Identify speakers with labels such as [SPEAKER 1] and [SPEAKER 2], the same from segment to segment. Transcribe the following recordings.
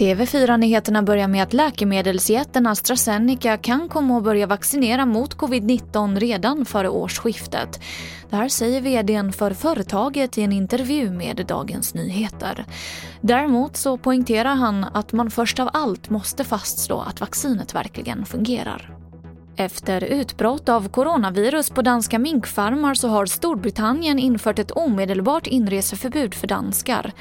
[SPEAKER 1] TV4-nyheterna börjar med att läkemedelsjätten AstraZeneca kan komma att börja vaccinera mot covid-19 redan före årsskiftet. Det här säger vdn för företaget i en intervju med Dagens Nyheter. Däremot så poängterar han att man först av allt måste fastslå att vaccinet verkligen fungerar. Efter utbrott av coronavirus på danska minkfarmar så har Storbritannien infört ett omedelbart inreseförbud för danskar.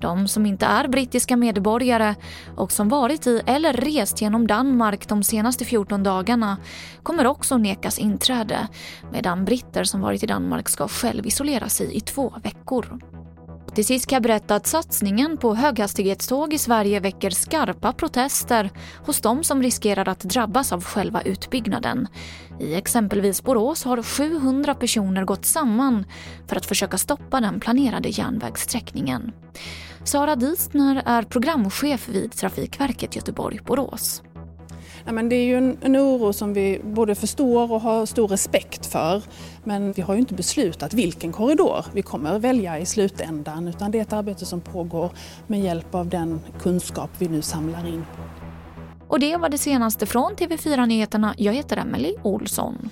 [SPEAKER 1] De som inte är brittiska medborgare och som varit i eller rest genom Danmark de senaste 14 dagarna kommer också nekas inträde medan britter som varit i Danmark ska själv isolera sig i två veckor. Till sist kan jag berätta att satsningen på höghastighetståg i Sverige väcker skarpa protester hos de som riskerar att drabbas av själva utbyggnaden. I exempelvis Borås har 700 personer gått samman för att försöka stoppa den planerade järnvägssträckningen. Sara Distner är programchef vid Trafikverket Göteborg-Borås.
[SPEAKER 2] Ja, men det är ju en, en oro som vi både förstår och har stor respekt för. Men vi har ju inte beslutat vilken korridor vi kommer välja i slutändan utan det är ett arbete som pågår med hjälp av den kunskap vi nu samlar in.
[SPEAKER 1] Och det var det senaste från TV4 Nyheterna. Jag heter Emily Olsson.